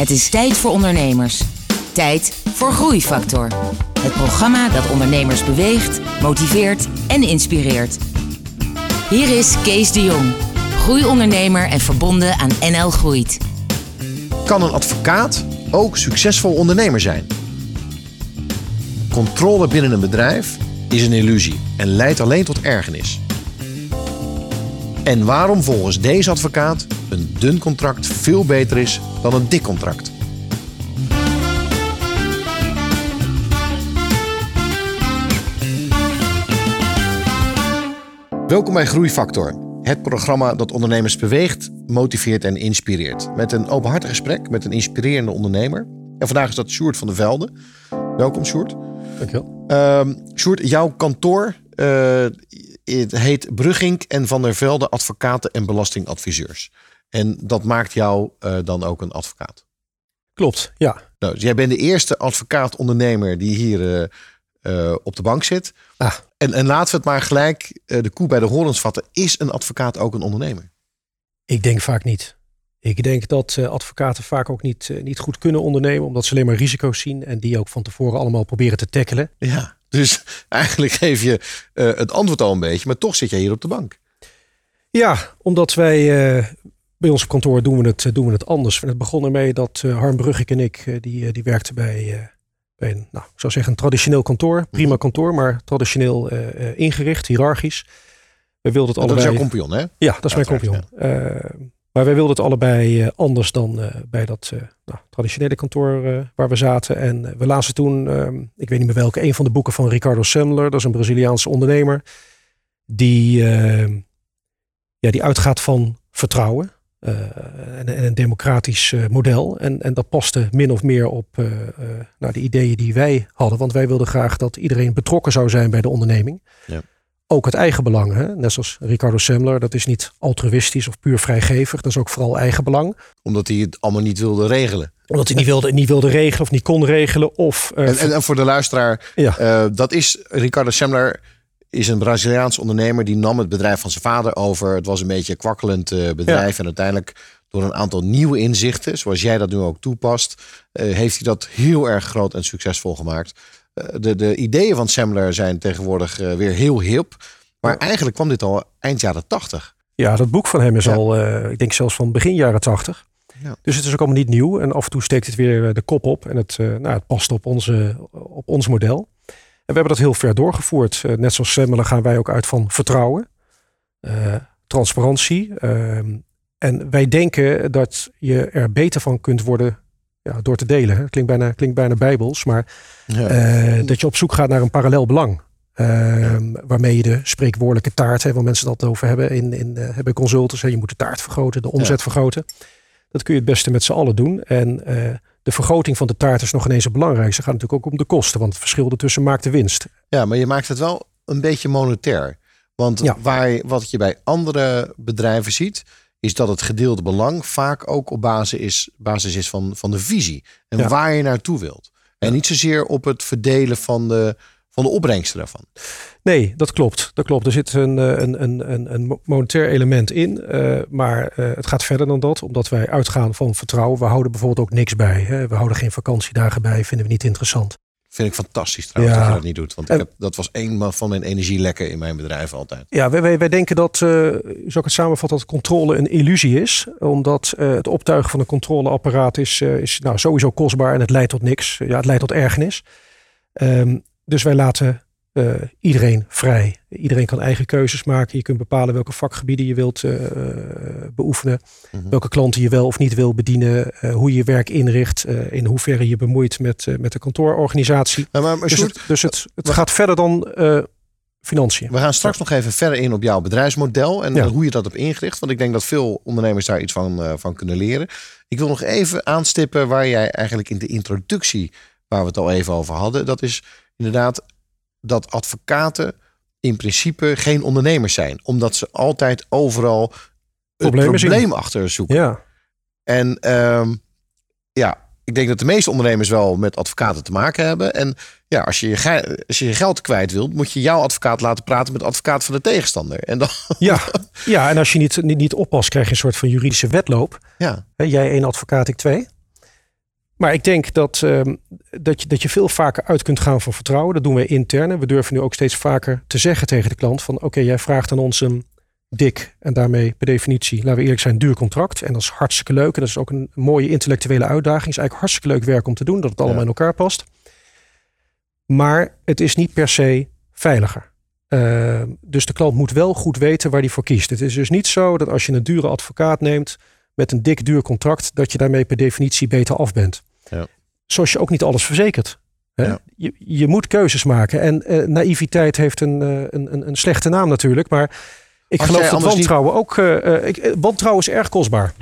Het is tijd voor ondernemers. Tijd voor Groeifactor. Het programma dat ondernemers beweegt, motiveert en inspireert. Hier is Kees de Jong, groeiondernemer en verbonden aan NL Groeit. Kan een advocaat ook succesvol ondernemer zijn? Controle binnen een bedrijf is een illusie en leidt alleen tot ergernis. En waarom volgens deze advocaat een dun contract veel beter is dan een dik contract? Welkom bij Groeifactor, het programma dat ondernemers beweegt, motiveert en inspireert. Met een openhartig gesprek met een inspirerende ondernemer. En vandaag is dat Sjoerd van der Velde. Welkom Sjoerd. Dankjewel. Uh, Sjoerd, jouw kantoor uh, het heet Brugging en Van der Velde Advocaten en Belastingadviseurs. En dat maakt jou uh, dan ook een advocaat. Klopt, ja. Nou, dus jij bent de eerste advocaat-ondernemer die hier uh, op de bank zit. Ah. En, en laten we het maar gelijk de koe bij de horens vatten. Is een advocaat ook een ondernemer? Ik denk vaak niet. Ik denk dat advocaten vaak ook niet, niet goed kunnen ondernemen, omdat ze alleen maar risico's zien en die ook van tevoren allemaal proberen te tackelen. Ja. Dus eigenlijk geef je het antwoord al een beetje, maar toch zit jij hier op de bank. Ja, omdat wij uh, bij ons op kantoor doen we het, doen we het anders. Het begon ermee dat uh, Harm Bruggik en ik, die, die werkten bij, bij een, nou, ik zou zeggen, een traditioneel kantoor. Prima kantoor, maar traditioneel ingericht, hiërarchisch. We wilden het dat allebei... is jouw compagnon, hè? Ja, dat is mijn. Ja. Maar wij wilden het allebei anders dan bij dat nou, traditionele kantoor waar we zaten. En we lazen toen, ehm, ik weet niet meer welke, een van de boeken van Ricardo Semler. Dat is een Braziliaanse ondernemer. Die, ehm, ja, die uitgaat van vertrouwen. En, en, een democratisch model. En, en dat paste min of meer op nou, de ideeën die wij hadden. Want wij wilden graag dat iedereen betrokken zou zijn bij de onderneming. Ja ook het eigen belang. Hè? Net zoals Ricardo Semler, dat is niet altruïstisch of puur vrijgevig. Dat is ook vooral eigen belang. Omdat hij het allemaal niet wilde regelen. Omdat hij niet wilde, niet wilde regelen of niet kon regelen. Of, uh, en, en, en, voor de luisteraar, ja. uh, dat is Ricardo Semler is een Braziliaans ondernemer. Die nam het bedrijf van zijn vader over. Het was een beetje een kwakkelend uh, bedrijf. Ja. En uiteindelijk door een aantal nieuwe inzichten, zoals jij dat nu ook toepast, heeft hij dat heel erg groot en succesvol gemaakt de, de ideeën van Semler zijn tegenwoordig weer heel hip. Maar eigenlijk kwam dit al eind jaren tachtig. Ja, dat boek van hem is ja. al, ik denk zelfs van begin jaren tachtig. Ja. Dus het is ook allemaal niet nieuw. En af en toe steekt het weer de kop op. En het, nou, het past op, onze, op ons model. En we hebben dat heel ver doorgevoerd. net zoals Semler gaan wij ook uit van vertrouwen. transparantie. Ehm, en wij denken dat je er beter van kunt worden ja, door te delen. Hè. Klinkt, bijna, klinkt bijna bijbels, maar ja. uh, dat je op zoek gaat naar een parallel belang. Uh, ja. Waarmee je de spreekwoordelijke taart, hè, waar mensen altijd over hebben in, in uh, hebben consultants. Hè, je moet de taart vergroten, de omzet vergroten. Dat kun je het beste met z'n allen doen. En de vergroting van de taart is nog ineens het belangrijkste. gaat natuurlijk ook om de kosten, want het verschil ertussen maakt de winst. Ja, maar je maakt het wel een beetje monetair. Want waar, wat je bij andere bedrijven ziet, is dat het gedeelde belang vaak ook op basis is, basis is van, van de visie. En ja. waar je naartoe wilt. En ja. niet zozeer op het verdelen van de, van de opbrengsten daarvan. Nee, dat klopt. Dat klopt. Er zit een, een, een, een monetair element in. Uh, maar uh, het gaat verder dan dat. Omdat wij uitgaan van vertrouwen. We houden bijvoorbeeld ook niks bij. Hè. We houden geen vakantiedagen bij. Vinden we niet interessant. Vind ik fantastisch trouwens ja. dat je dat niet doet. Want ik heb, dat was een van mijn energielekken in mijn bedrijf altijd. Ja, wij, wij, wij denken dat, uh, zou ik het samenvatten, dat controle een illusie is. Omdat uh, het optuigen van een controleapparaat is, uh, is nou, sowieso kostbaar en het leidt tot niks. Ja, het leidt tot ergernis. Um, dus wij laten uh, iedereen vrij. Iedereen kan eigen keuzes maken. Je kunt bepalen welke vakgebieden je wilt uh, beoefenen. Mhm. Welke klanten je wel of niet wil bedienen. Uh, hoe je je werk inricht. in hoeverre je bemoeit met, met de kantoororganisatie. Maar, maar, maar dus Sjoerd, het, dus het, het gaat verder dan financiën. We gaan straks nog even verder in op jouw bedrijfsmodel. En ja. hoe je dat hebt ingericht. Want ik denk dat veel ondernemers daar iets van, van kunnen leren. Ik wil nog even aanstippen waar jij eigenlijk in de introductie... waar we het al even over hadden. Dat is inderdaad dat advocaten in principe geen ondernemers zijn. Omdat ze altijd overal het probleem achter zoeken. Ja. En um, ja, ik denk dat de meeste ondernemers wel met advocaten te maken hebben. En ja, als je je, als je, je geld kwijt wilt, moet je jouw advocaat laten praten met de advocaat van de tegenstander. En dan... ja. ja, en als je niet, niet, niet oppast, krijg je een soort van juridische wedloop. Ja. Jij één advocaat, ik twee. Maar ik denk dat, ehm, dat, je, dat je veel vaker uit kunt gaan van vertrouwen. Dat doen we intern. We durven nu ook steeds vaker te zeggen tegen de klant van oké, jij vraagt aan ons een dik en daarmee per definitie, laten we eerlijk zijn, duur contract. En dat is hartstikke leuk. En dat is ook een mooie intellectuele uitdaging. Het is eigenlijk hartstikke leuk werk om te doen, dat het allemaal in elkaar past. Maar het is niet per se veiliger. Uh, dus de klant moet wel goed weten waar hij voor kiest. Het is dus niet zo dat als je een dure advocaat neemt met een dik duur contract, dat je daarmee per definitie beter af bent. Ja. Zoals je ook niet alles verzekert. Hè? Je, je moet keuzes maken. En uh, naïviteit heeft een, uh, een, een slechte naam natuurlijk. Maar ik geloof dat wantrouwen niet... ook. Uh, ik, wantrouwen is erg kostbaar.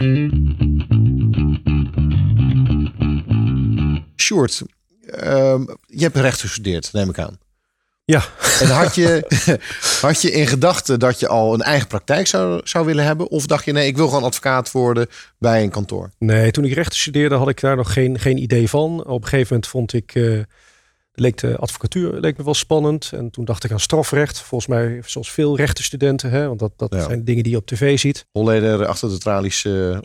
Sjoerd, uh, je hebt recht gestudeerd, neem ik aan. Ja. En had je, had je in gedachten dat je al een eigen praktijk zou, zou willen hebben? Of dacht je, nee, ik wil gewoon advocaat worden bij een kantoor? Nee, toen ik rechten studeerde had ik daar nog geen, geen idee van. Op een gegeven moment vond ik, uh, leek de advocatuur leek me wel spannend. En toen dacht ik aan strafrecht. Volgens mij, zoals veel rechtenstudenten, hè, want dat, dat zijn dingen die je op tv ziet. Holleder achter de tralies, uh,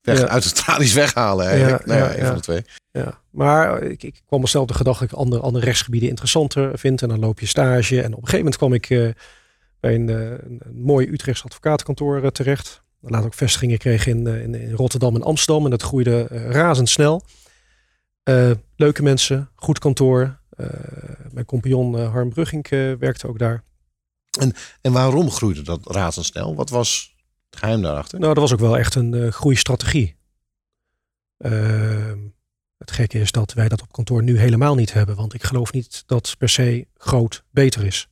weg, uit de tralies weghalen eigenlijk. Ja, nou ja, een van de twee. Ja, maar ik, ik kwam mezelf de gedachte dat ik andere, andere rechtsgebieden interessanter vind. En dan loop je stage. En op een gegeven moment kwam ik uh, bij een, uh, een, mooi Utrechts advocatenkantoor uh, terecht. Laat ook vestigingen kreeg in, in, in, Rotterdam en Amsterdam. En dat groeide razendsnel. leuke mensen, goed kantoor. mijn compagnon Harm Brugging werkte ook daar. En, en waarom groeide dat razendsnel? Wat was het geheim daarachter? Nou, dat was ook wel echt een groeistrategie. Ehm het gekke is dat wij dat op kantoor nu helemaal niet hebben. Want ik geloof niet dat per se groot beter is.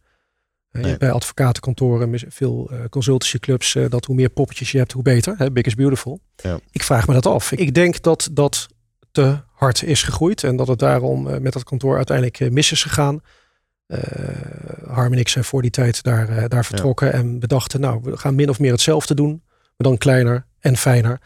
Eh, nee. Bij advocatenkantoren, veel uh, consultancyclubs, uh, dat hoe meer poppetjes je hebt, hoe beter. Big is beautiful. Ja. Ik vraag me dat af. Ik denk dat dat te hard is gegroeid. En dat het daarom met dat kantoor uiteindelijk mis is gegaan. Harm en ik zijn voor die tijd daar, daar vertrokken. En bedachten, nou, we gaan min of meer hetzelfde doen. Maar dan kleiner en fijner.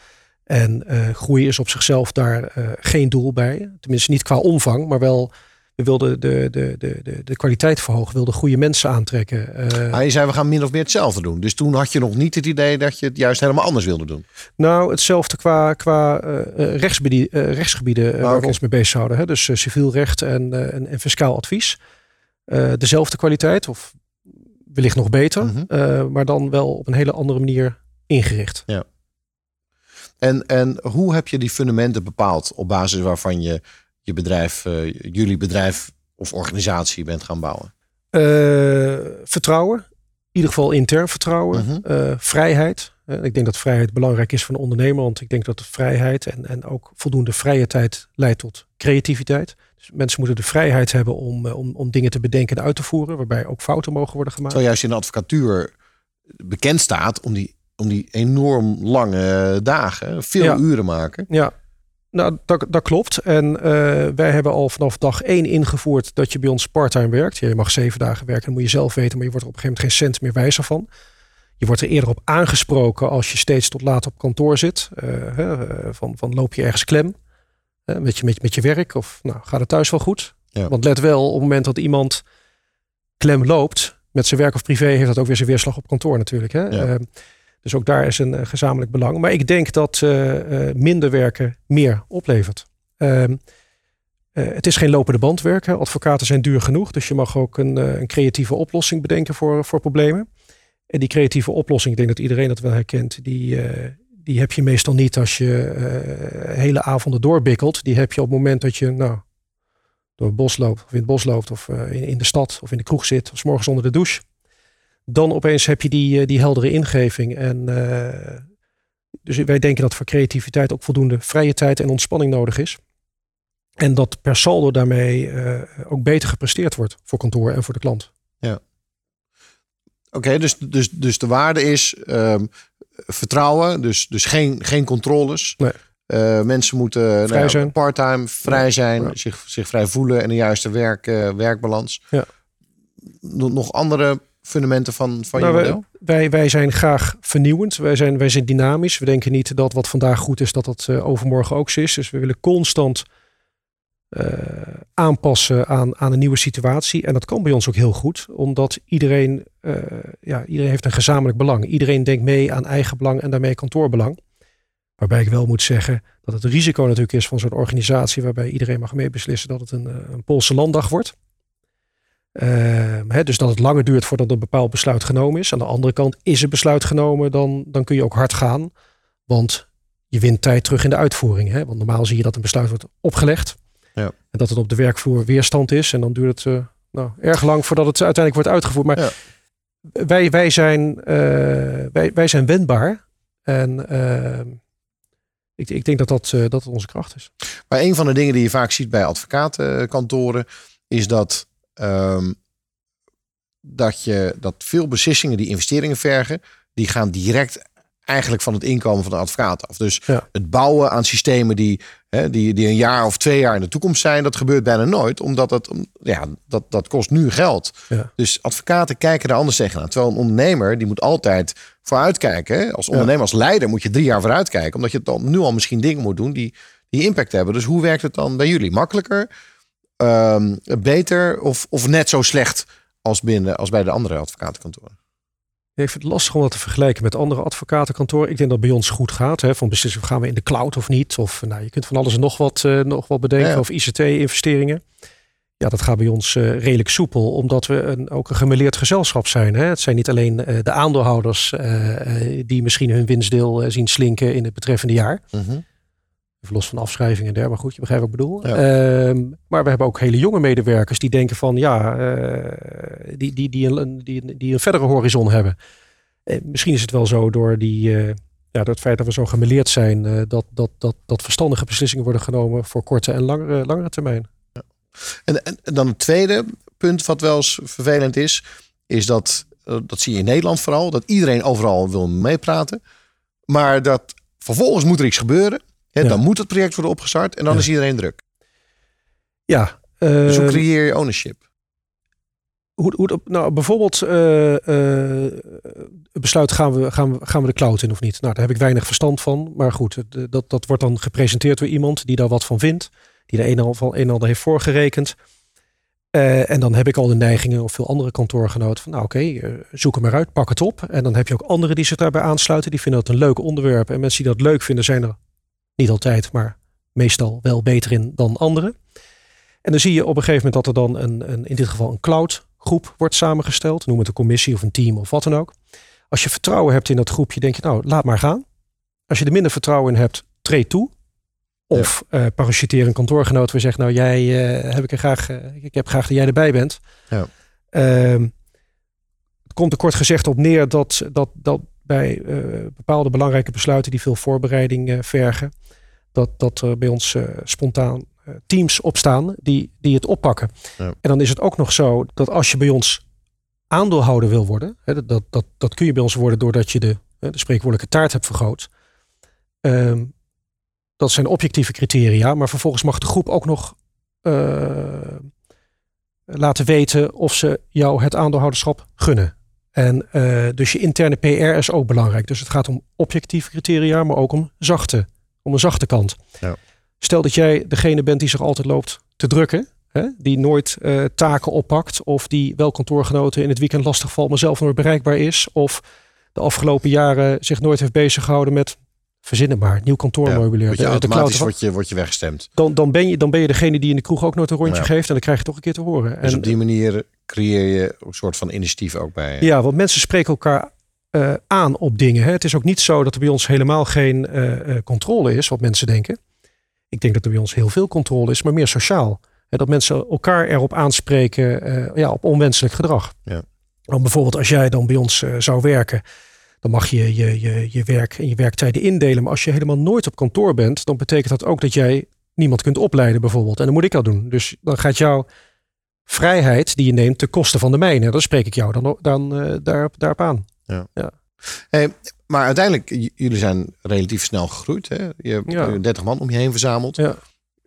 En uh, groei is op zichzelf daar uh, geen doel bij. Tenminste niet qua omvang, maar wel we wilden de, de, de, de, de kwaliteit verhogen, wilden goede mensen aantrekken. Uh, ah, je zei we gaan min of meer hetzelfde doen. Dus toen had je nog niet het idee dat je het juist helemaal anders wilde doen. Nou, hetzelfde qua, qua rechtsgebieden, rechtsgebieden ah, waar we ons mee bezig houden. Hè? Dus civiel recht en, en, en, fiscaal advies. dezelfde kwaliteit, of wellicht nog beter, -hmm. maar dan wel op een hele andere manier ingericht. Ja. En, en hoe heb je die fundamenten bepaald op basis waarvan je je bedrijf, uh, jullie bedrijf of organisatie bent gaan bouwen? Uh, vertrouwen. In ieder geval intern vertrouwen. Uh -huh. uh, vrijheid. ik denk dat vrijheid belangrijk is voor een ondernemer. Want ik denk dat de vrijheid en, en ook voldoende vrije tijd leidt tot creativiteit. Dus mensen moeten de vrijheid hebben om, om, om dingen te bedenken en uit te voeren. Waarbij ook fouten mogen worden gemaakt. Terwijl juist in de advocatuur bekend staat om die om die enorm lange dagen, veel uren maken. Ja, nou, dat, dat klopt. En uh, wij hebben al vanaf dag één ingevoerd dat je bij ons parttime werkt. je mag zeven dagen werken, dat moet je zelf weten, maar je wordt er op een gegeven moment geen cent meer wijzer van. Je wordt er eerder op aangesproken als je steeds tot laat op kantoor zit. Uh, van, van loop je ergens klem met, je, met, met je werk of nou, gaat het thuis wel goed? Ja. Want let wel, op het moment dat iemand klem loopt met zijn werk of privé, heeft dat ook weer zijn weerslag op kantoor natuurlijk. Hè? Ja. Dus ook daar is een uh, gezamenlijk belang. Maar ik denk dat uh, minder werken meer oplevert. Ehm, het is geen lopende band werken. Advocaten zijn duur genoeg. Dus je mag ook een, een creatieve oplossing bedenken voor, voor problemen. En die creatieve oplossing, ik denk dat iedereen dat wel herkent, die, die heb je meestal niet als je hele avonden doorbikkelt. Die heb je op het moment dat je nou, door het bos loopt, of in het bos loopt, of in, in de stad, of in de kroeg zit, of s morgens onder de douche dan opeens heb je die, eh, die heldere ingeving. En uh, dus wij denken dat voor creativiteit ook voldoende vrije tijd en ontspanning nodig is. En dat per saldo daarmee uh, ook beter gepresteerd wordt voor kantoor en voor de klant. Ja. Oké, dus, dus, dus de waarde is um, vertrouwen, dus, dus geen, geen controles. Nee. Uh, mensen moeten nou, part-time vrij zijn, zich, zich vrij voelen en de juiste werk, uh, werkbalans. Ja. Nog andere fundamenten van, van nou, je model? Wij, wij zijn graag vernieuwend. Wij zijn, wij zijn dynamisch. We denken niet dat wat vandaag goed is, dat dat uh, overmorgen ook zo is. Dus we willen constant uh, aanpassen aan, aan een nieuwe situatie. En dat kan bij ons ook heel goed, omdat iedereen, uh, ja, iedereen heeft een gezamenlijk belang. Iedereen denkt mee aan eigen belang en daarmee kantoorbelang. Waarbij ik wel moet zeggen dat het risico natuurlijk is van zo'n organisatie waarbij iedereen mag meebeslissen dat het een, eh, een Poolse landdag wordt. Ehm, hè, dus dat het langer duurt voordat een bepaald besluit genomen is. Aan de andere kant is een besluit genomen, dan, dan kun je ook hard gaan. Want je wint tijd terug in de uitvoering. Hè? Want normaal zie je dat een besluit wordt opgelegd. Ja. En dat het op de werkvloer weerstand is. En dan duurt het uh, nou, erg lang voordat het uiteindelijk wordt uitgevoerd. Maar Ja. wij, wij, zijn, eh, wij, wij zijn wendbaar. En ehm, ik, ik denk dat dat, eh, dat onze kracht is. Maar een van de dingen die je vaak ziet bij advocatenkantoren is dat, ehm, dat, je, dat veel beslissingen die investeringen vergen, die gaan direct eigenlijk van het inkomen van de advocaat af. Dus Ja. het bouwen aan systemen die, hè, die, die een jaar of twee jaar in de toekomst zijn, dat gebeurt bijna nooit, omdat het, ja, dat, dat kost nu geld. Ja. Dus advocaten kijken er anders tegenaan. Terwijl een ondernemer, die moet altijd vooruitkijken. Als ondernemer, als leider moet je drie jaar vooruitkijken. Omdat je dan nu al misschien dingen moet doen die, die impact hebben. Dus hoe werkt het dan bij jullie? Makkelijker, Ehm, beter of, of net zo slecht als, binnen, als bij de andere advocatenkantoren? Ik vind het lastig om dat te vergelijken met andere advocatenkantoren. Ik denk dat bij ons goed gaat. Hè, van beslissen gaan we in de cloud of niet. Of nou, je kunt van alles en nog wat, eh, nog wat bedenken. Ja. Of ICT-investeringen. Ja, dat gaat bij ons eh, redelijk soepel. Omdat we een, ook een gemeleerd gezelschap zijn. Hè. Het zijn niet alleen eh, de aandeelhouders eh, eh, die misschien hun winstdeel eh, zien slinken in het betreffende jaar. Even los van afschrijvingen en dergelijke. Maar goed, je begrijpt wat ik bedoel. Ja. Ehm, maar we hebben ook hele jonge medewerkers die denken van ja, eh, die, die, die, een, die, die een verdere horizon hebben. Eh, misschien is het wel zo door, die, eh, ja, door het feit dat we zo gemeleerd zijn, dat, dat, dat, dat verstandige beslissingen worden genomen voor korte en langere, langere termijn. En, en, en dan het tweede punt wat wel eens vervelend is, is dat, dat zie je in Nederland vooral, dat iedereen overal wil meepraten. Maar dat vervolgens moet er iets gebeuren. Ja. Dan moet het project worden opgestart en dan is iedereen druk. Ja, Dus hoe eh, creëer je ownership? hoe, hoe, nou, bijvoorbeeld eh, eh, besluit gaan we, gaan, we, gaan we de cloud in of niet. Nou, daar heb ik weinig verstand van. Maar goed, eh, dat, dat wordt dan gepresenteerd door iemand die daar wat van vindt. Die er een en ander, een en ander heeft voorgerekend. Eh, en dan heb ik al de neigingen of veel andere kantoorgenoten van nou oké, eh, zoek hem maar uit, pak het op. En dan heb je ook anderen die zich daarbij aansluiten. Die vinden dat een leuk onderwerp. En mensen die dat leuk vinden zijn er niet altijd, maar meestal wel beter in dan anderen. En dan zie je op een gegeven moment dat er dan een, een in dit geval een cloud groep wordt samengesteld. Noem het een commissie of een team of wat dan ook. Als je vertrouwen hebt in dat groepje, denk je nou, laat maar gaan. Als je er minder vertrouwen in hebt, treed toe. Of eh parachuteer een kantoorgenoot waar zegt, nou jij eh, heb ik er graag, eh, ik heb graag dat jij erbij bent. Ja. Ehm, het komt er kort gezegd op neer dat, dat, dat bij eh, bepaalde belangrijke besluiten die veel voorbereiding eh, vergen, dat, dat er bij ons eh, spontaan teams opstaan die, die het oppakken. Ja. En dan is het ook nog zo dat als je bij ons aandeelhouder wil worden, hè, dat, dat, dat, kun je bij ons worden doordat je de, hè, de spreekwoordelijke taart hebt vergroot. Ehm, dat zijn objectieve criteria, maar vervolgens mag de groep ook nog laten weten of ze jou het aandeelhouderschap gunnen. En eh, dus je interne PR is ook belangrijk. Dus het gaat om objectieve criteria, maar ook om zachte, om een zachte kant. Ja. Stel dat jij degene bent die zich altijd loopt te drukken, hè, die nooit eh, taken oppakt, of die wel kantoorgenoten in het weekend lastig valt, maar zelf nooit bereikbaar is, of de afgelopen jaren zich nooit heeft bezig gehouden met verzin het maar, nieuw kantoormeubilair. De automatisch word je, word je weggestemd. dan, dan, ben je, dan ben je degene die in de kroeg ook nooit een rondje Ja. geeft. En dan krijg je toch een keer te horen. Dus en, op die manier creëer je een soort van initiatief ook bij. ja, want mensen spreken elkaar eh, aan op dingen. Hè. Het is ook niet zo dat er bij ons helemaal geen eh, eh, controle is, wat mensen denken. Ik denk dat er bij ons heel veel controle is, maar meer sociaal. Hè, dat mensen elkaar erop aanspreken eh, ja, op onwenselijk gedrag. Ja. Want bijvoorbeeld als jij dan bij ons eh, zou werken, dan mag je je, je je werk en je werktijden indelen. Maar als je helemaal nooit op kantoor bent, dan betekent dat ook dat jij niemand kunt opleiden bijvoorbeeld. En dan moet ik dat doen. Dus dan gaat jouw vrijheid die je neemt ten koste van de mijne. Dan spreek ik jou dan, dan eh, daar, daarop aan. Hey, maar uiteindelijk, jullie zijn relatief snel gegroeid. Hè? Je hebt Ja. eh, 30 man om je heen verzameld. Ja.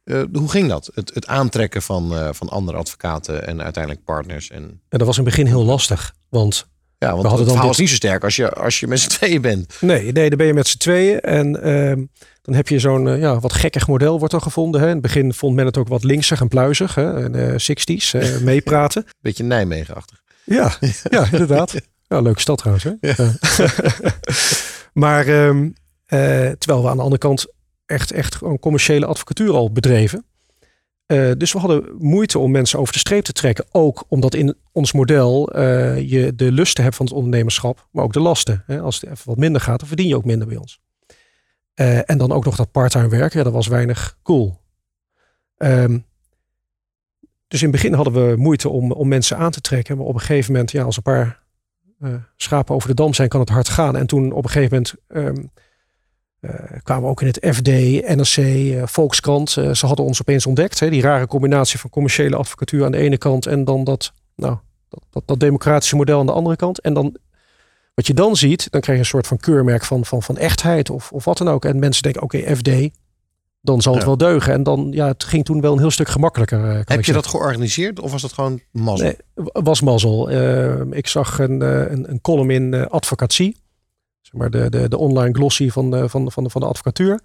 Eh, hoe ging dat? Het, het aantrekken van, eh, van andere advocaten en uiteindelijk partners. En, En dat was in het begin heel lastig. Want ja, want We hadden het dan verhaal dit- is niet zo sterk als je, als je met z'n tweeën bent. nee, nee, dan ben je met z'n tweeën. En ehm, dan heb je zo'n eh, ja, wat gekkig model wordt er gevonden. Hè. In het begin vond men het ook wat linksig en pluizig. Hè. En, eh 60s, eh, meepraten. Beetje Nijmegen-achtig. Ja, ja inderdaad. Ja, leuke stad trouwens. Hè? Ja. maar ehm, terwijl we aan de andere kant echt, echt gewoon commerciële advocatuur al bedreven. Uh, dus we hadden moeite om mensen over de streep te trekken. Ook omdat in ons model uh, je de lusten hebt van het ondernemerschap, maar ook de lasten. Hè? Als het even wat minder gaat, dan verdien je ook minder bij ons. Uh, en dan ook nog dat parttime werken, ja, dat was weinig cool. Um, dus in het begin hadden we moeite om, om mensen aan te trekken. Maar op een gegeven moment, ja, als een paar schapen over de dam zijn, kan het hard gaan. En toen op een gegeven moment uh, kwamen we ook in het FD, NRC, uh, Volkskrant. Uh, ze hadden ons opeens ontdekt. Hè, die rare combinatie van commerciële advocatuur aan de ene kant en dan dat, nou, dat, dat, dat, democratische model aan de andere kant. En dan, wat je dan ziet, dan krijg je een soort van keurmerk van, van, van echtheid of, of wat dan ook. En mensen denken, oké, FD, dan zal het wel deugen. En dan, ja, het ging toen wel een heel stuk gemakkelijker. Heb je dat georganiseerd of was dat gewoon mazzel? Nee, was mazzel. ik zag een, een, een column in advocatie zeg maar de, de, de online glossy van de, van, van, van de advocatuur.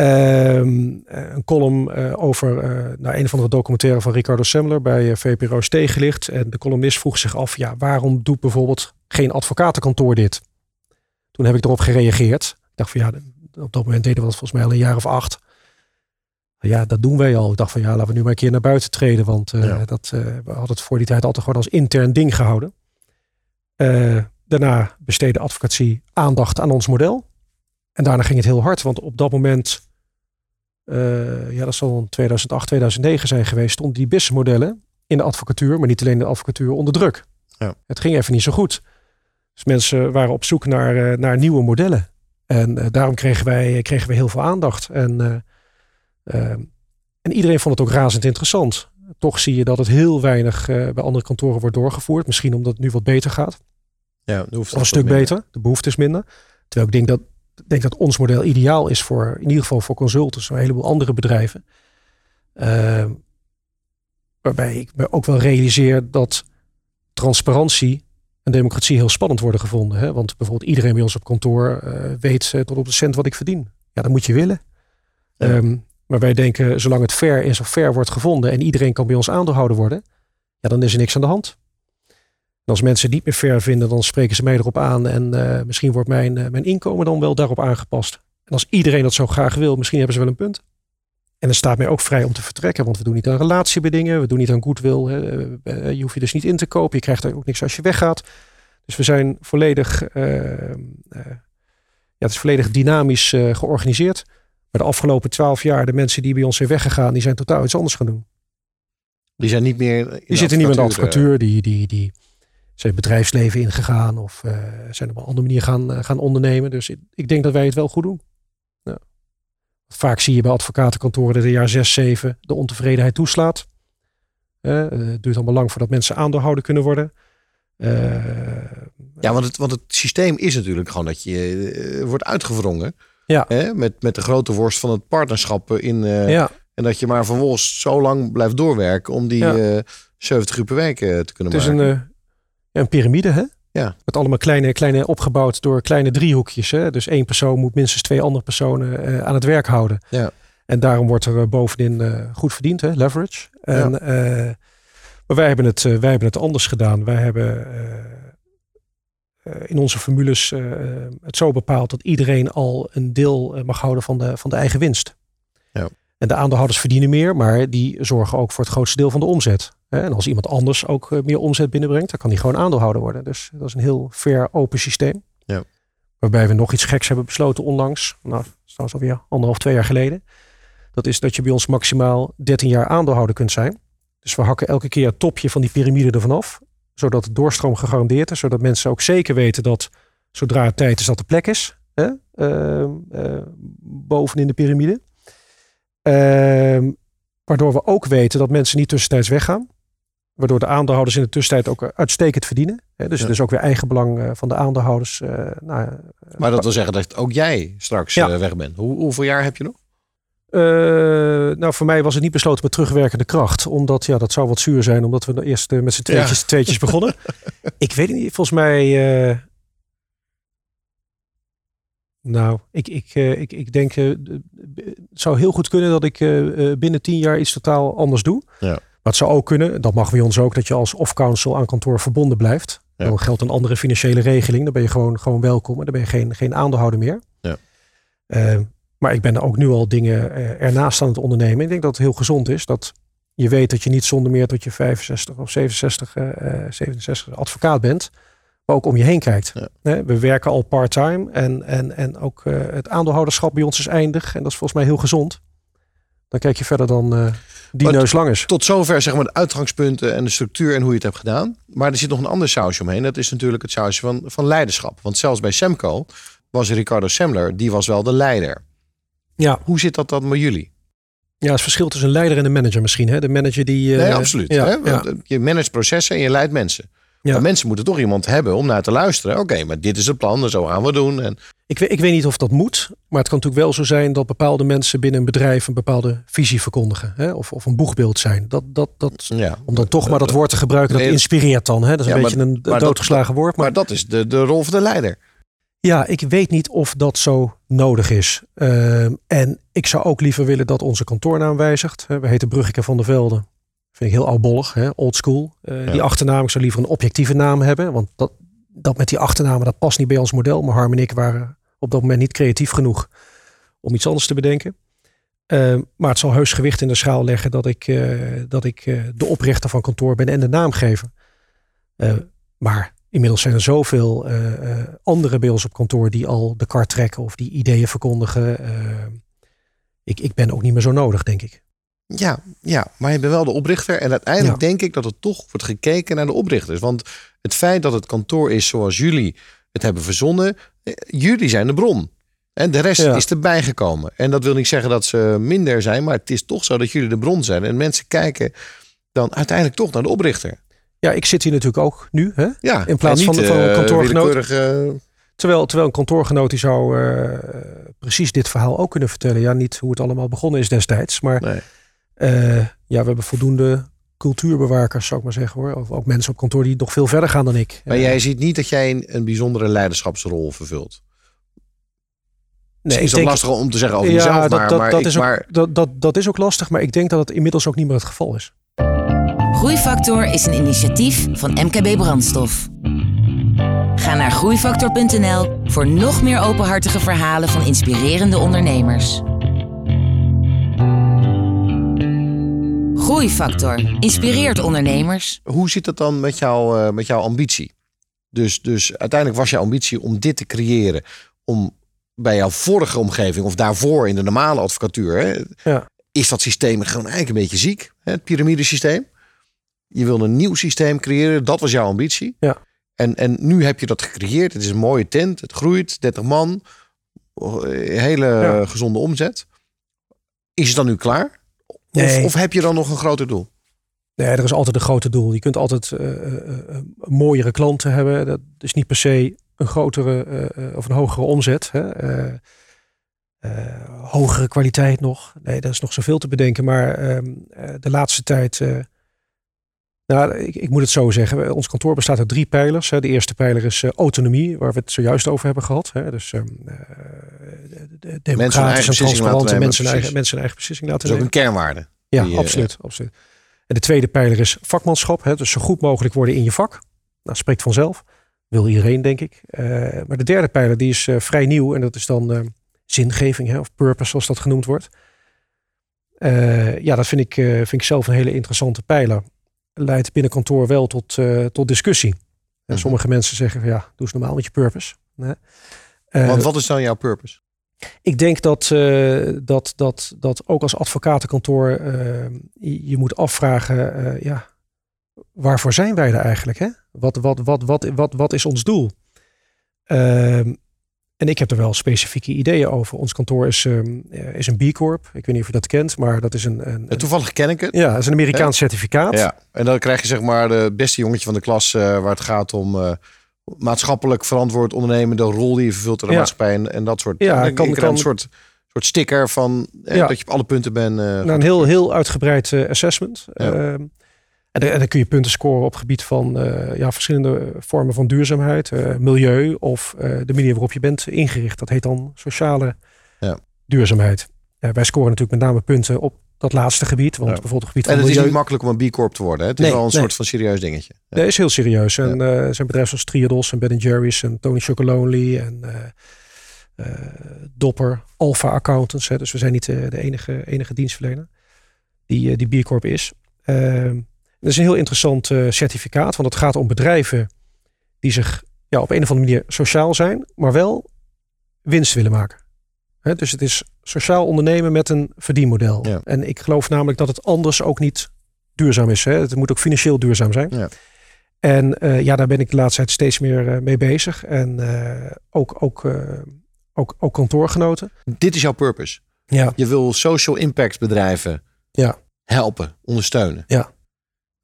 Um, een column uh, over uh, nou, een van de documentaire van Ricardo Semler bij VPRO Stegenlicht. En de columnist vroeg zich af, ja, waarom doet bijvoorbeeld geen advocatenkantoor dit? Toen heb ik erop gereageerd. Ik dacht van ja, op dat moment deden we dat volgens mij al een jaar of acht. Ja, dat doen wij al. Ik dacht van ja, laten we nu maar een keer naar buiten treden. Want ja. dat, we hadden het voor die tijd altijd gewoon als intern ding gehouden. Daarna besteedde advocatie aandacht aan ons model. En daarna ging het heel hard, want op dat moment, uh, ja, dat zal in 2008, 2009 zijn geweest, stonden die businessmodellen in de advocatuur, maar niet alleen de advocatuur, onder druk. Ja. Het ging even niet zo goed. Dus mensen waren op zoek naar, uh, naar nieuwe modellen. En uh, daarom kregen wij, kregen we heel veel aandacht. En, en iedereen vond het ook razend interessant. Toch zie je dat het heel weinig bij andere kantoren wordt doorgevoerd. Misschien omdat het nu wat beter gaat. Ja, de een stuk beter. De behoefte is minder. Terwijl ik denk dat, denk dat ons model ideaal is voor, in ieder geval voor consultants, een heleboel andere bedrijven. Uh, waarbij ik me ook wel realiseer dat transparantie en democratie heel spannend worden gevonden. Hè? Want bijvoorbeeld iedereen bij ons op kantoor uh, weet uh, tot op de cent wat ik verdien. Ja, dat moet je willen. Ja. Um, maar wij denken, zolang het fair is of fair wordt gevonden en iedereen kan bij ons aandeelhouder worden, ja, dan is er niks aan de hand. En als mensen niet meer fair vinden, dan spreken ze mij erop aan. En uh, misschien wordt mijn, uh, mijn inkomen dan wel daarop aangepast. En als iedereen dat zo graag wil, misschien hebben ze wel een punt. En het staat mij ook vrij om te vertrekken, want we doen niet aan relatiebedingen, we doen niet aan goodwill. Hè. Uh, je hoeft je dus niet in te kopen, je krijgt er ook niks als je weggaat. Dus we zijn volledig, ja, het is volledig dynamisch georganiseerd. Maar de afgelopen twaalf jaar, de mensen die bij ons zijn weggegaan, die zijn totaal iets anders gaan doen. Die zijn niet meer. die zitten niet meer in de advocatuur. Die, die, die, zijn bedrijfsleven ingegaan of uh, zijn op een andere manier gaan, uh, gaan ondernemen. Dus ik, ik, denk dat wij het wel goed doen. Ja. Vaak zie je bij advocatenkantoren dat in jaar 6, 7 de ontevredenheid toeslaat. Uh, het duurt allemaal lang voordat mensen aandeelhouder kunnen worden. ja, want het, want het systeem is natuurlijk gewoon dat je wordt uitgewrongen. Ja. Hè? Met, met de grote worst van het partnerschap in. ja. En dat je maar vervolgens zo lang blijft doorwerken om die ja. 70 uur per week te kunnen het maken. Is een, een piramide, hè? Ja. Met allemaal kleine, kleine opgebouwd door kleine driehoekjes. Hè? Dus één persoon moet minstens twee andere personen uh, aan het werk houden. Ja. En daarom wordt er bovenin uh, goed verdiend, hè? leverage. En, ja. uh, maar wij hebben, het, wij hebben het anders gedaan. Wij hebben in onze formules het zo bepaald dat iedereen al een deel mag houden van de, van de eigen winst. Ja. En de aandeelhouders verdienen meer, maar die zorgen ook voor het grootste deel van de omzet. En als iemand anders ook eh, meer omzet binnenbrengt, dan kan die gewoon aandeelhouder worden. Dus dat is een heel fair, open systeem. Ja. Waarbij we nog iets geks hebben besloten onlangs. Nou, dat is trouwens alweer anderhalf, twee jaar geleden. Dat is dat je bij ons maximaal 13 jaar aandeelhouder kunt zijn. Dus we hakken elke keer het topje van die piramide ervan af. Zodat de doorstroom gegarandeerd is. Zodat mensen ook zeker weten dat zodra het tijd is dat de plek is. Hè, uh, uh, bovenin de piramide. Uh, waardoor we ook weten dat mensen niet tussentijds weggaan. Waardoor de aandeelhouders in de tussentijd ook uitstekend verdienen. dus ja. het is ook weer eigenbelang uh, van de aandeelhouders. Uh, nou, uh, maar dat wil zeggen dat ook jij straks ja. weg bent. Hoe, hoeveel jaar heb je nog? nou, voor mij was het niet besloten met terugwerkende kracht. Omdat, ja, dat zou wat zuur zijn. Omdat we eerst met z'n tweetjes, ja. tweetjes begonnen. ik weet het niet. Volgens mij... nou, ik, ik, ik, ik denk... het zou heel goed kunnen dat ik binnen tien jaar iets totaal anders doe. Ja. Het zou ook kunnen, dat mag bij ons ook, dat je als off-council aan kantoor verbonden blijft. Ja. Dan geldt een andere financiële regeling. Dan ben je gewoon, gewoon welkom en dan ben je geen, geen aandeelhouder meer. Ja. Uh, maar ik ben ook nu al dingen uh, ernaast aan het ondernemen. Ik denk dat het heel gezond is dat je weet dat je niet zonder meer tot je 65 of 67, uh, 67 advocaat bent. Maar ook om je heen kijkt. Ja. We werken al part-time en, en, en ook het aandeelhouderschap bij ons is eindig. En dat is volgens mij heel gezond. Dan kijk je verder dan uh, die neus lang is. Tot zover zeg maar de uitgangspunten en de structuur en hoe je het hebt gedaan. Maar er zit nog een ander sausje omheen. Dat is natuurlijk het sausje van, van leiderschap. Want zelfs bij Semco was Ricardo Semler, die was wel de leider. Ja. Hoe zit dat dan met jullie? Ja, het verschil tussen een leider en een manager misschien. Hè? De manager die... Uh, nee, absoluut. Ja, hè? Ja. Je managt processen en je leidt mensen. Ja. Maar mensen moeten toch iemand hebben om naar te luisteren. Oké, maar dit is het plan, zo gaan we doen. En... Ik, weet, ik weet niet of dat moet, maar het kan natuurlijk wel zo zijn dat bepaalde mensen binnen een bedrijf een bepaalde visie verkondigen. Hè? Of, of een boegbeeld zijn. Dat, dat, dat, ja. Om dan toch maar dat woord te gebruiken, dat inspireert dan. Hè? Dat is een beetje een doodgeslagen woord. Maar, maar dat is de, de rol van de leider. Ja, ik weet niet of dat zo nodig is. Uh, en ik zou ook liever willen dat onze kantoornaam wijzigt. We heten Bruggeke van der Velde. Vind ik heel oudbollig, hè? old school. Uh, ja. Die achternaam, ik zou liever een objectieve naam hebben. Want dat, dat met die achternamen, dat past niet bij ons model. Maar Harm en ik waren op dat moment niet creatief genoeg om iets anders te bedenken. Uh, maar het zal heus gewicht in de schaal leggen dat ik, uh, dat ik de oprichter van kantoor ben en de naamgever. maar Inmiddels zijn er zoveel uh, andere bij op kantoor die al de kar trekken of die ideeën verkondigen. Uh, ik, ik ben ook niet meer zo nodig, denk ik. Ja, ja, maar je bent wel de oprichter. En uiteindelijk ja. denk ik dat het toch wordt gekeken naar de oprichters. Want het feit dat het kantoor is zoals jullie het hebben verzonnen, jullie zijn de bron. En de rest ja. is erbij gekomen. En dat wil niet zeggen dat ze minder zijn, maar het is toch zo dat jullie de bron zijn. En mensen kijken dan uiteindelijk toch naar de oprichter. Ja, ik zit hier natuurlijk ook nu. Hè? Ja, in plaats niet, van, van een kantoorgenoot. Uh, terwijl, terwijl een kantoorgenoot die zou uh, precies dit verhaal ook kunnen vertellen. Ja, niet hoe het allemaal begonnen is destijds. Maar nee. Uh, ja, we hebben voldoende cultuurbewakers, zou ik maar zeggen hoor. Of ook mensen op kantoor die nog veel verder gaan dan ik. Maar jij ziet niet dat jij een, een bijzondere leiderschapsrol vervult. Nee, is dat denk, lastig om te zeggen over ja, jezelf, dat, maar, dat, maar, dat ik, is ook, maar... dat, dat, dat is ook lastig, maar ik denk dat het inmiddels ook niet meer het geval is. Groeifactor is een initiatief van MKB Brandstof. Ga naar groeifactor.nl voor nog meer openhartige verhalen van inspirerende ondernemers. Groeifactor inspireert ondernemers. Hoe zit het dan met, jou, uh, met jouw ambitie? Dus, dus uiteindelijk was je ambitie om dit te creëren. Om bij jouw vorige omgeving of daarvoor in de normale advocatuur. Hè, ja. Is dat systeem gewoon eigenlijk een beetje ziek? Hè, het piramidesysteem. Je wilde een nieuw systeem creëren. Dat was jouw ambitie. Ja. En, en nu heb je dat gecreëerd. Het is een mooie tent. Het groeit. 30 man. Hele ja. gezonde omzet. Is het dan nu klaar? Of, Nee. of heb je dan nog een groter doel? Nee, er is altijd een groter doel. Je kunt altijd uh, uh, mooiere klanten hebben. Dat is niet per se een grotere uh, of een hogere omzet. Hè? hogere kwaliteit nog. Nee, daar is nog zoveel te bedenken. Maar ehm, de laatste tijd. Nou, ik, ik, moet het zo zeggen. Ons kantoor bestaat uit drie pijlers. De eerste pijler is autonomie, waar we het zojuist over hebben gehad. Dus um, de democratisch en transparant mensen, eigen, mensen eigen beslissing laten nemen. Dat is ook een kernwaarde. Ja, die, absoluut, absoluut. En de tweede pijler is vakmanschap. Hè? Dus zo goed mogelijk worden in je vak. Nou, spreekt vanzelf. Wil iedereen, denk ik. Uh, maar de derde pijler die is uh, vrij nieuw. En dat is dan uh, zingeving, hè? of purpose, zoals dat genoemd wordt. ja, dat vind ik, vind ik zelf een hele interessante pijler. Leidt binnen kantoor wel tot, tot discussie. En Mhm. sommige mensen zeggen, van, ja, doe eens normaal met je purpose. Hè? Want wat is dan jouw purpose? Ik denk dat, uh, dat, dat, dat ook als advocatenkantoor je, je, moet afvragen, ja, waarvoor zijn wij er eigenlijk? Hè? Wat, wat, wat, wat, wat, wat is ons doel? Ehm, en ik heb er wel specifieke ideeën over. Ons kantoor is, um, is een B Corp. Ik weet niet of je dat kent, maar dat is een... een, toevallig ken ik het. Ja, dat is een Amerikaans certificaat. Ja, en dan krijg je zeg maar de beste jongetje van de klas waar het gaat om maatschappelijk verantwoord ondernemen, de rol die je vervult in de Ja. maatschappij en, en dat soort. Ja, en kan- kan- een soort, soort sticker van eh, Ja. dat je op alle punten bent. eh, Nou, een heel, heel uitgebreid eh, assessment. Ja. Ehm, en, dan- en kun je punten scoren op gebied van eh, ja, verschillende vormen van duurzaamheid, eh, milieu of eh, de manier waarop je bent ingericht. Dat heet dan sociale Ja. duurzaamheid. Wij scoren natuurlijk met name punten op dat laatste gebied. Want Ja. bijvoorbeeld het gebied en van het is niet makkelijk om een B Corp te worden. Hè? Het is Nee, wel een nee. soort van serieus dingetje. Ja. Dat is heel serieus. En zijn bedrijven zoals Triodos en Ben Jerry's en Tony Chocolonely en Dopper, Alpha Accountants. Hè, dus we zijn niet de enige, enige dienstverlener die, die B Corp is. Dat is een heel interessant certificaat, want het gaat om bedrijven die zich ja, op een of andere manier sociaal zijn, maar wel winst willen maken. dus het is sociaal ondernemen met een verdienmodel. En ik geloof namelijk dat het anders ook niet duurzaam is. Hè? Het moet ook financieel duurzaam zijn. Ja. En uh, ja, daar ben ik de laatste tijd steeds meer uh, mee bezig. En uh, ook, ook, ook, ook kantoorgenoten. Dit is jouw purpose. Ja. Je wil social impact bedrijven ja. helpen, ondersteunen. Ja.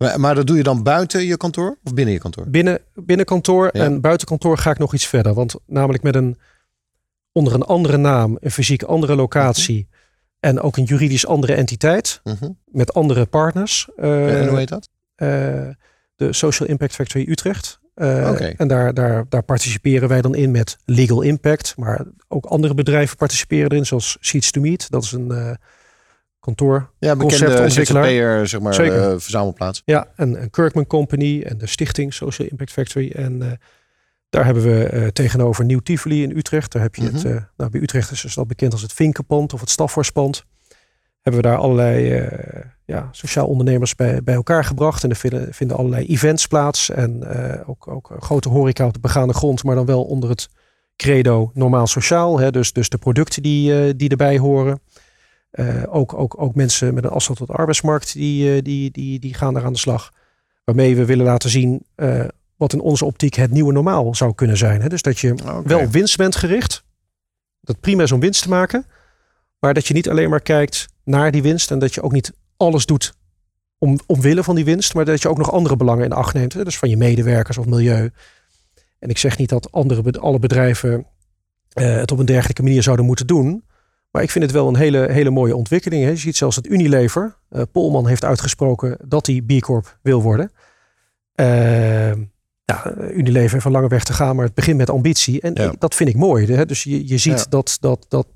Maar, maar dat doe je dan buiten je kantoor of binnen je kantoor? Binnen, binnen kantoor en buiten kantoor ga ik nog iets verder. Want namelijk met een onder een andere naam, een fysiek andere locatie. Mhm. En ook een juridisch andere entiteit. Mhm. Met andere partners. en hoe heet dat? de Social Impact Factory Utrecht. Uh, En daar, daar, daar participeren wij dan in met Legal Impact. Maar ook andere bedrijven participeren erin, zoals Seeds to Meet. Dat is een uh, kantoor. Ja, bekende zeg maar, Zeker. Uh, verzamelplaats. Ja, en, Kirkman Company en de stichting Social Impact Factory. En daar hebben we tegenover Nieuw Tivoli in Utrecht. Daar heb je het, mhm. nou, bij Utrecht is dat bekend als het Vinkenpand of het Stafforspand hebben we daar allerlei ja, sociaal ondernemers bij, bij elkaar gebracht. En er vinden, vinden allerlei events plaats. En ook, ook grote horeca op de begaande grond, maar dan wel onder het credo normaal sociaal. Hè? Dus, dus de producten die, die erbij horen. Ook, ook, ook mensen met een afstand tot de arbeidsmarkt, die, die, die, die gaan daar aan de slag. Waarmee we willen laten zien wat in onze optiek het nieuwe normaal zou kunnen zijn. Hè? Dus dat je okay. wel winst bent gericht. Dat prima is om winst te maken. Maar dat je niet alleen maar kijkt naar die winst. En dat je ook niet alles doet om, omwille van die winst. Maar dat je ook nog andere belangen in acht neemt. Dus van je medewerkers of milieu. En ik zeg niet dat andere, alle bedrijven uh, het op een dergelijke manier zouden moeten doen. Maar ik vind het wel een hele, hele mooie ontwikkeling. Hè. Je ziet zelfs dat Unilever, uh, Polman heeft uitgesproken dat hij B Corp wil worden. Uh, ja, Unilever heeft een lange weg te gaan, maar het begint met ambitie. En dat vind ik mooi. Hè. Dus je, je ziet dat, dat, dat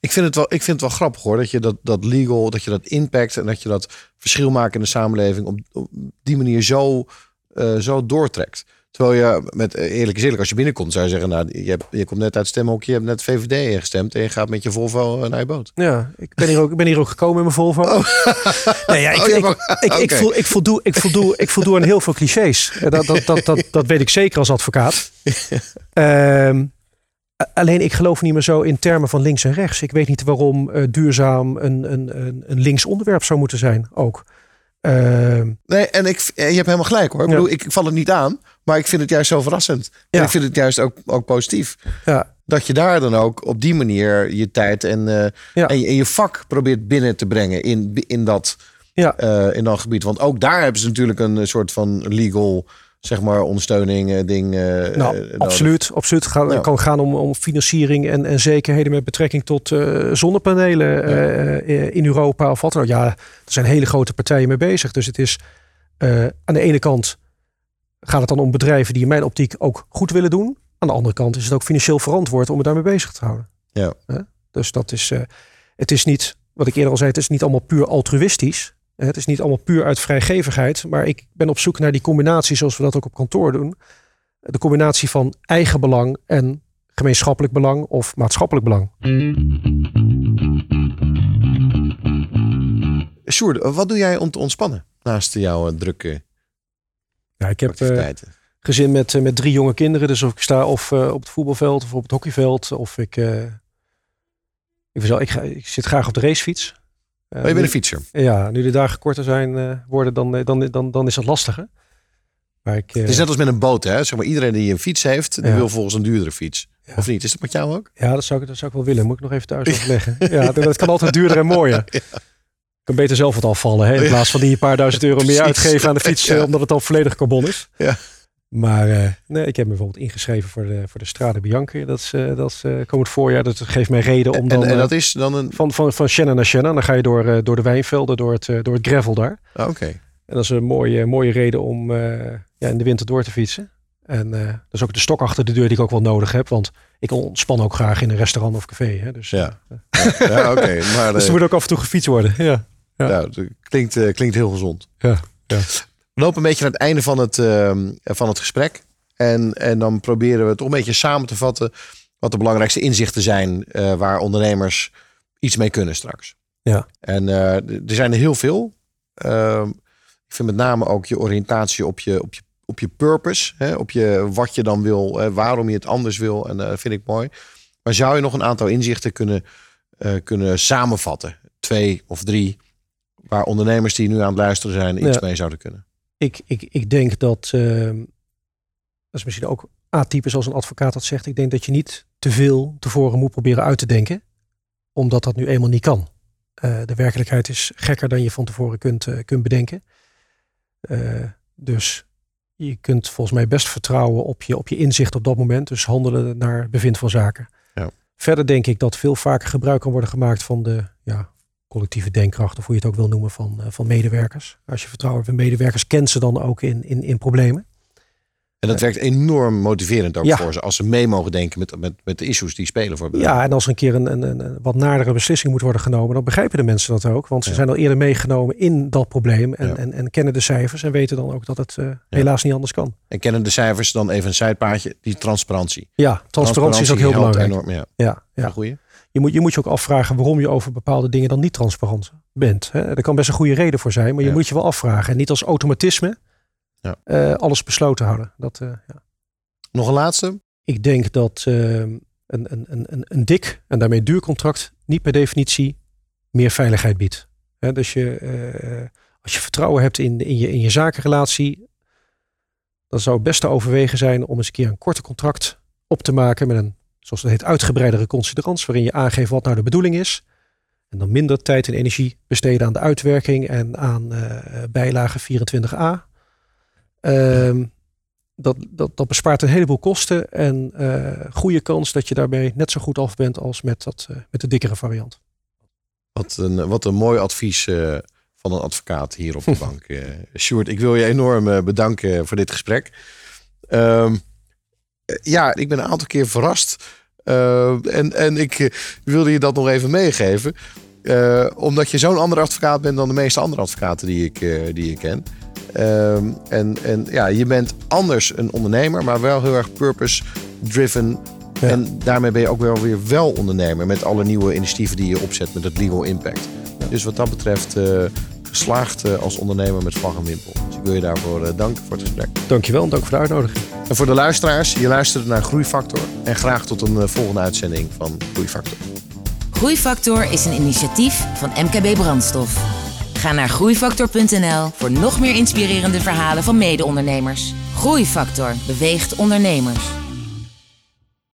ik vind het wel, ik vind het wel grappig hoor. Dat je dat, dat legal, dat je dat impact en dat je dat verschil maakt in de samenleving op, op die manier zo, uh, zo doortrekt. Terwijl je met eh, eerlijk is eerlijk, als je binnenkomt, zou je zeggen: Nou, je, je komt net uit het stemhokje, je hebt net VVD ingestemd en je gaat met je Volvo naar je boot. Ja, ik ben hier ook, ik ben hier ook gekomen in mijn Volvo. Oh. Nee, ja, ik, oh, ik, ik, ik, voel, ik, voldoe, ik, voldoe, ik voldoe aan heel veel clichés. Dat, dat, dat, dat, dat weet ik zeker als advocaat. um, Alleen ik geloof niet meer zo in termen van links en rechts. Ik weet niet waarom uh, duurzaam een, een, een, een links onderwerp zou moeten zijn ook. Uh, nee, en ik, je hebt helemaal gelijk hoor. Ik, bedoel, ik, ik val het niet aan, maar ik vind het juist zo verrassend. En ik vind het juist ook, ook positief. Ja. Dat je daar dan ook op die manier je tijd en, uh, en, je, en, je, vak probeert binnen te brengen in, in, dat, ja. uh, in dat gebied. Want ook daar hebben ze natuurlijk een soort van legal zeg maar ondersteuning uh, ding. Uh, nou, absoluut, absoluut. Ja. kan gaan om, om financiering en, en zekerheden met betrekking tot uh, zonnepanelen ja. in Europa of wat dan ook. Ja, er zijn hele grote partijen mee bezig. Dus het is aan de ene kant gaat het dan om bedrijven die in mijn optiek ook goed willen doen. Aan de andere kant is het ook financieel verantwoord om het daarmee bezig te houden. Ja. Dus dat is, het is niet, wat ik eerder al zei, het is niet allemaal puur altruïstisch. Het is niet allemaal puur uit vrijgevigheid, maar ik ben op zoek naar die combinatie zoals we dat ook op kantoor doen. De combinatie van eigen belang en gemeenschappelijk belang of maatschappelijk belang. Sjoerd, wat doe jij om te ontspannen naast jouw eh, drukke ja, ik heb uh, gezin met, uh, met drie jonge kinderen. Dus of ik sta of op het voetbalveld of op het hockeyveld. Of ik, ik, ik, ga, ik zit graag op de racefiets. Uh, je bent een fietser. Ja, nu de dagen korter zijn uh, worden, dan, dan, dan, dan is dat lastiger. Maar ik, het is net als met een boot, hè? Zeg maar, iedereen die een fiets heeft, die wil volgens een duurdere fiets. Ja. Of niet? Is dat met jou ook? Ja, dat zou ik, dat zou ik wel willen. Moet ik nog even thuis overleggen. ja, dat kan altijd duurder en mooier. Ik kan beter zelf wat afvallen, hè? In plaats van die een paar duizend euro meer uitgeven aan de fiets, omdat het al volledig carbon is. Ja. Maar uh, nee, ik heb me bijvoorbeeld ingeschreven voor de, voor de Strade Bianchi. Dat is, uh, dat is uh, komend voorjaar. Dat geeft mij reden om dan... En, en dat is dan een... Van, van, van Shannon naar Shannon. Dan ga je door, door de wijnvelden, door het, door het gravel daar. Ah, oké. En dat is een mooie, mooie reden om ja, in de winter door te fietsen. En dat is ook de stok achter de deur die ik ook wel nodig heb. Want ik ontspan ook graag in een restaurant of café. Hè? Dus, ja, ja, oké. maar dus er moet ook af en toe gefietst worden. Ja, ja. ja klinkt, klinkt heel gezond. Ja, ja. We lopen een beetje naar het einde van het, van het gesprek. En, en dan proberen we het toch een beetje samen te vatten. wat de belangrijkste inzichten zijn eh, waar ondernemers iets mee kunnen straks. Ja. En eh, er zijn er heel veel. Ehm, ik vind met name ook je oriëntatie op je, op je, op je purpose. Hè, op je, wat je dan wil, eh, waarom je het anders wil. En dat vind ik mooi. Maar zou je nog een aantal inzichten kunnen, kunnen samenvatten? Twee of drie, waar ondernemers die nu aan het luisteren zijn iets mee zouden kunnen? Ik, ik, ik denk dat, ehm, dat is misschien ook atypisch als een advocaat dat zegt. Ik denk dat je niet te veel tevoren moet proberen uit te denken, omdat dat nu eenmaal niet kan. Uh, de werkelijkheid is gekker dan je van tevoren kunt, uh, kunt bedenken. Uh, dus je kunt volgens mij best vertrouwen op je, op je inzicht op dat moment. Dus handelen naar bevind van zaken. Ja. Verder denk ik dat veel vaker gebruik kan worden gemaakt van de ja, collectieve denkkracht, of hoe je het ook wil noemen, van, van medewerkers. Als je vertrouwen hebt in medewerkers, kent ze dan ook in, in, in problemen. En dat werkt enorm motiverend ook voor ze. Als ze mee mogen denken met, met, met de issues die spelen voor bedrijven. Ja, en als er een keer een, een, een, wat nadere beslissing moet worden genomen, dan begrijpen de mensen dat ook. Want ze zijn al eerder meegenomen in dat probleem. En, en, en, kennen de cijfers en weten dan ook dat het uh, helaas niet anders kan. En kennen de cijfers dan even een zijpaadje, die transparantie. Ja, transparantie, transparantie is ook heel belangrijk. Enorm, ja. Ja, ja. Goeie. Je moet, je moet je ook afvragen waarom je over bepaalde dingen dan niet transparant bent. Hè? Er kan best een goede reden voor zijn, maar je moet je wel afvragen. En niet als automatisme ja. Uh, alles besloten houden. Dat, uh, ja. Nog een laatste? Ik denk dat uh, een, een, een, een dik en daarmee duur contract niet per definitie meer veiligheid biedt. He, dus je, als je vertrouwen hebt in, in, je, in je zakenrelatie, dan zou het best te overwegen zijn om eens een keer een korte contract op te maken met een, zoals het heet, uitgebreidere considerans, waarin je aangeeft wat nou de bedoeling is. En dan minder tijd en energie besteden aan de uitwerking en aan uh, bijlage 24a. Um, dat, dat, dat bespaart een heleboel kosten en uh, goede kans dat je daarbij net zo goed af bent als met, dat, uh, met de dikkere variant. Wat een, wat een mooi advies van een advocaat hier op de bank. Sjoerd, ik wil je enorm bedanken voor dit gesprek. Ehm, ja, ik ben een aantal keer verrast. en, en ik wilde je dat nog even meegeven. omdat je zo'n andere advocaat bent dan de meeste andere advocaten die ik, die ik ken. En, en ja, je bent anders een ondernemer, maar wel heel erg purpose-driven. En daarmee ben je ook wel weer wel ondernemer met alle nieuwe initiatieven die je opzet met het legal impact. Dus wat dat betreft geslaagd uh, als ondernemer met vlag en wimpel. Dus ik wil je daarvoor uh, danken voor het gesprek. Dankjewel en dank voor de uitnodiging. En voor de luisteraars, je luistert naar Groeifactor. En graag tot een volgende uitzending van Groeifactor. Groeifactor is een initiatief van MKB Brandstof. Ga naar groeifactor.nl voor nog meer inspirerende verhalen van mede-ondernemers. Groeifactor beweegt ondernemers.